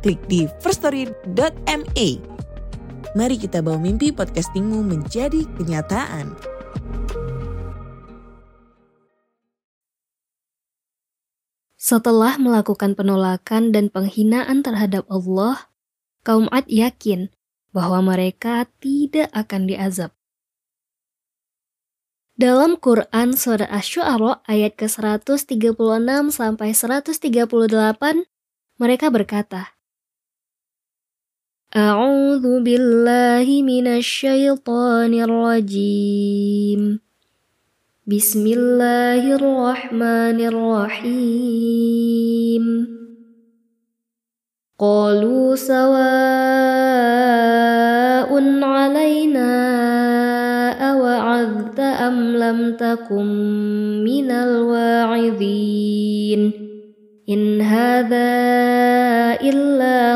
klik di firststory.me. Mari kita bawa mimpi podcastingmu menjadi kenyataan. Setelah melakukan penolakan dan penghinaan terhadap Allah, kaum Ad yakin bahwa mereka tidak akan diazab. Dalam Quran Surah Asy-Syu'ara ayat ke-136 sampai 138, mereka berkata, أعوذ بالله من الشيطان الرجيم. بسم الله الرحمن الرحيم. قالوا سواء علينا أوعظت أم لم تكن من الواعظين. إن هذا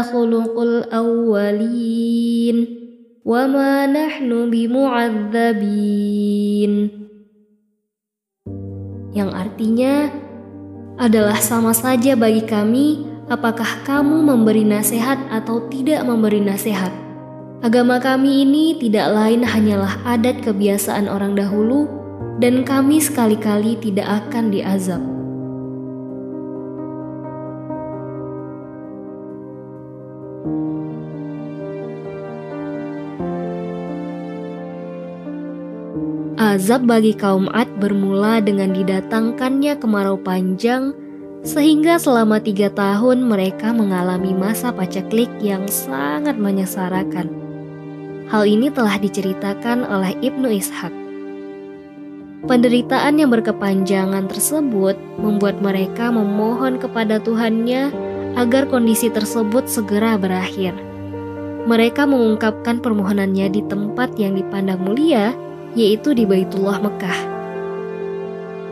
khuluqul awwalin wa ma nahnu bimu'adzabin. Yang artinya adalah sama saja bagi kami apakah kamu memberi nasihat atau tidak memberi nasihat. Agama kami ini tidak lain hanyalah adat kebiasaan orang dahulu dan kami sekali-kali tidak akan diazab. Azab bagi kaum Ad bermula dengan didatangkannya kemarau panjang, sehingga selama tiga tahun mereka mengalami masa paceklik yang sangat menyesarakan. Hal ini telah diceritakan oleh Ibnu Ishaq. Penderitaan yang berkepanjangan tersebut membuat mereka memohon kepada Tuhannya agar kondisi tersebut segera berakhir. Mereka mengungkapkan permohonannya di tempat yang dipandang mulia, yaitu di Baitullah Mekah.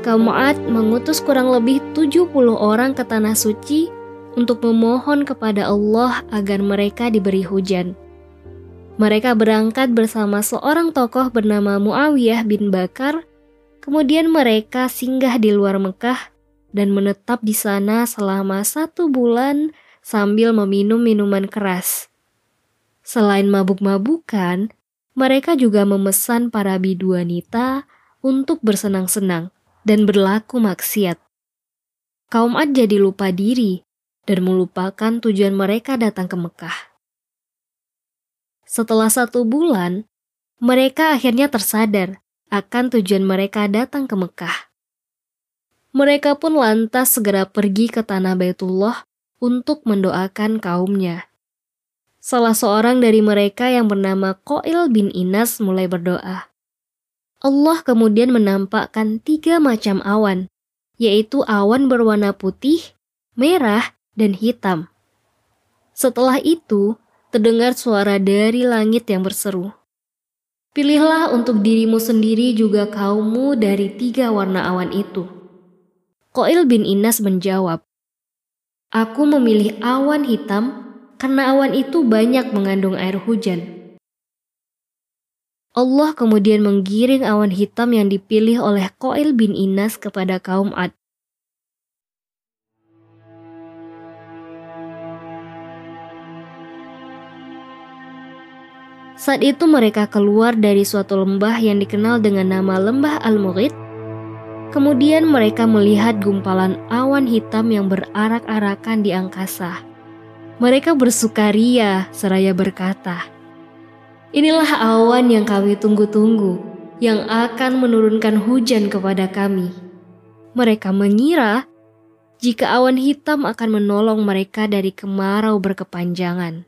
Kaum Ad mengutus kurang lebih 70 orang ke tanah suci untuk memohon kepada Allah agar mereka diberi hujan. Mereka berangkat bersama seorang tokoh bernama Muawiyah bin Bakar, kemudian mereka singgah di luar Mekah dan menetap di sana selama satu bulan sambil meminum minuman keras. Selain mabuk-mabukan, mereka juga memesan para bidu wanita untuk bersenang-senang dan berlaku maksiat. Kaum Ad jadi lupa diri dan melupakan tujuan mereka datang ke Mekah. Setelah satu bulan, mereka akhirnya tersadar akan tujuan mereka datang ke Mekah. Mereka pun lantas segera pergi ke tanah Baitullah untuk mendoakan kaumnya. Salah seorang dari mereka yang bernama Koil bin Inas mulai berdoa. Allah kemudian menampakkan tiga macam awan, yaitu awan berwarna putih, merah, dan hitam. Setelah itu, terdengar suara dari langit yang berseru. Pilihlah untuk dirimu sendiri juga kaummu dari tiga warna awan itu. Koil bin Inas menjawab, Aku memilih awan hitam karena awan itu banyak mengandung air hujan. Allah kemudian menggiring awan hitam yang dipilih oleh Koil bin Inas kepada kaum Ad. Saat itu mereka keluar dari suatu lembah yang dikenal dengan nama Lembah Al-Murid. Kemudian mereka melihat gumpalan awan hitam yang berarak-arakan di angkasa. Mereka bersukaria seraya berkata, Inilah awan yang kami tunggu-tunggu, yang akan menurunkan hujan kepada kami. Mereka mengira jika awan hitam akan menolong mereka dari kemarau berkepanjangan.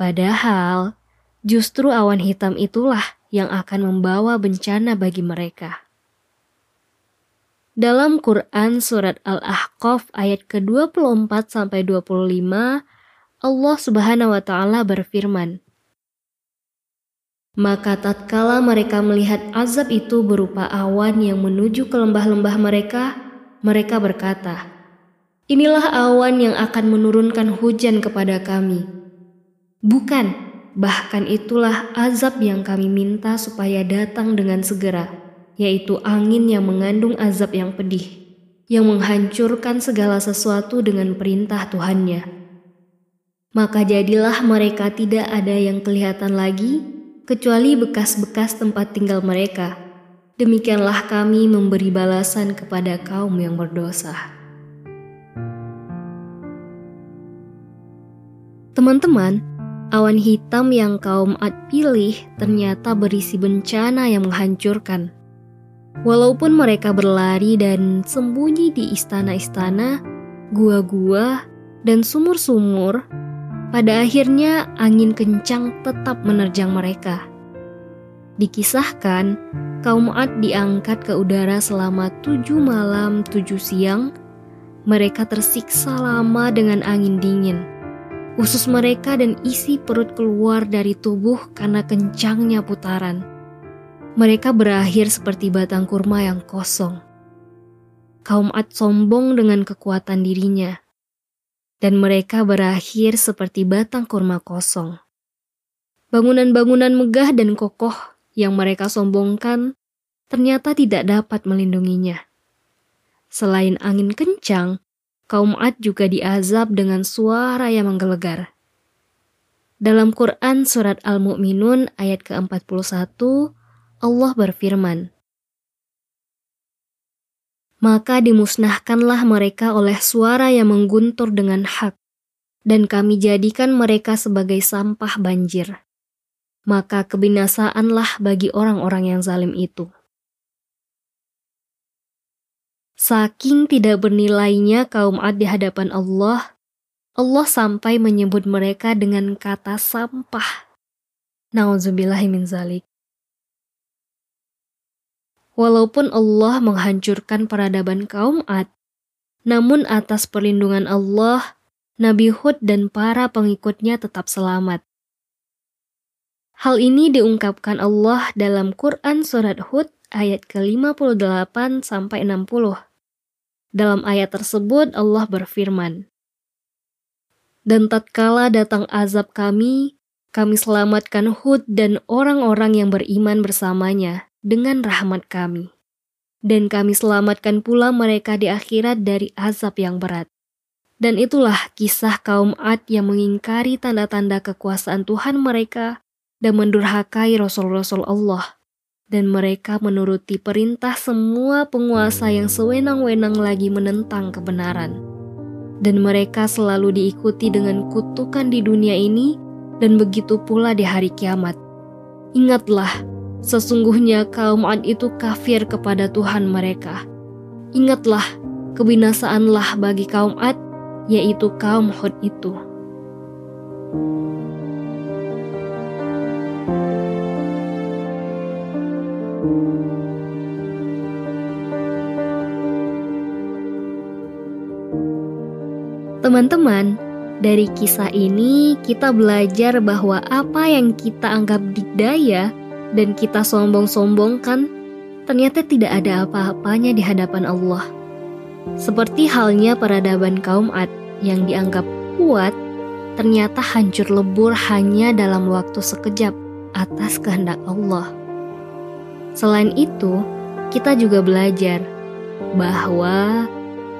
Padahal, justru awan hitam itulah yang akan membawa bencana bagi mereka. Dalam Quran surat Al-Ahqaf ayat ke-24 sampai 25, Allah Subhanahu wa taala berfirman, Maka tatkala mereka melihat azab itu berupa awan yang menuju ke lembah-lembah mereka, mereka berkata, Inilah awan yang akan menurunkan hujan kepada kami. Bukan, bahkan itulah azab yang kami minta supaya datang dengan segera, yaitu angin yang mengandung azab yang pedih, yang menghancurkan segala sesuatu dengan perintah Tuhannya. Maka jadilah mereka tidak ada yang kelihatan lagi kecuali bekas-bekas tempat tinggal mereka. Demikianlah kami memberi balasan kepada kaum yang berdosa. Teman-teman, awan hitam yang kaum Ad pilih ternyata berisi bencana yang menghancurkan. Walaupun mereka berlari dan sembunyi di istana-istana, gua-gua, dan sumur-sumur, pada akhirnya, angin kencang tetap menerjang mereka. Dikisahkan, kaum Ad diangkat ke udara selama tujuh malam tujuh siang. Mereka tersiksa lama dengan angin dingin. Usus mereka dan isi perut keluar dari tubuh karena kencangnya putaran. Mereka berakhir seperti batang kurma yang kosong. Kaum Ad sombong dengan kekuatan dirinya dan mereka berakhir seperti batang kurma kosong. Bangunan-bangunan megah dan kokoh yang mereka sombongkan ternyata tidak dapat melindunginya. Selain angin kencang, kaum Ad juga diazab dengan suara yang menggelegar. Dalam Quran Surat Al-Mu'minun ayat ke-41, Allah berfirman, maka dimusnahkanlah mereka oleh suara yang mengguntur dengan hak, dan kami jadikan mereka sebagai sampah banjir. Maka kebinasaanlah bagi orang-orang yang zalim itu. Saking tidak bernilainya kaum Ad di hadapan Allah, Allah sampai menyebut mereka dengan kata sampah. Nauzubillahimin zalik. Walaupun Allah menghancurkan peradaban kaum Ad, namun atas perlindungan Allah, Nabi Hud dan para pengikutnya tetap selamat. Hal ini diungkapkan Allah dalam Quran Surat Hud ayat ke-58 sampai 60. Dalam ayat tersebut Allah berfirman, Dan tatkala datang azab kami, kami selamatkan Hud dan orang-orang yang beriman bersamanya dengan rahmat kami. Dan kami selamatkan pula mereka di akhirat dari azab yang berat. Dan itulah kisah kaum Ad yang mengingkari tanda-tanda kekuasaan Tuhan mereka dan mendurhakai Rasul-Rasul Allah. Dan mereka menuruti perintah semua penguasa yang sewenang-wenang lagi menentang kebenaran. Dan mereka selalu diikuti dengan kutukan di dunia ini dan begitu pula di hari kiamat. Ingatlah Sesungguhnya kaum Ad itu kafir kepada Tuhan mereka. Ingatlah, kebinasaanlah bagi kaum Ad, yaitu kaum Hud itu. Teman-teman, dari kisah ini kita belajar bahwa apa yang kita anggap dikdaya dan kita sombong-sombongkan, ternyata tidak ada apa-apanya di hadapan Allah. Seperti halnya peradaban kaum Ad yang dianggap kuat, ternyata hancur lebur hanya dalam waktu sekejap atas kehendak Allah. Selain itu, kita juga belajar bahwa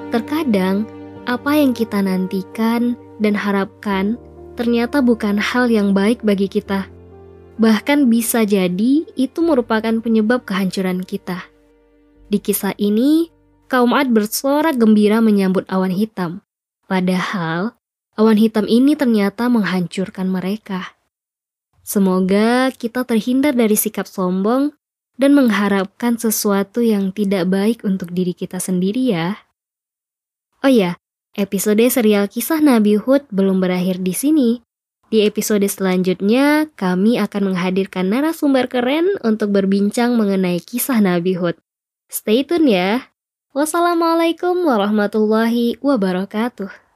terkadang apa yang kita nantikan dan harapkan ternyata bukan hal yang baik bagi kita Bahkan bisa jadi itu merupakan penyebab kehancuran kita. Di kisah ini, kaum Ad bersorak gembira menyambut awan hitam. Padahal, awan hitam ini ternyata menghancurkan mereka. Semoga kita terhindar dari sikap sombong dan mengharapkan sesuatu yang tidak baik untuk diri kita sendiri ya. Oh ya, episode serial kisah Nabi Hud belum berakhir di sini. Di episode selanjutnya, kami akan menghadirkan narasumber keren untuk berbincang mengenai kisah Nabi Hud. Stay tune ya. Wassalamualaikum warahmatullahi wabarakatuh.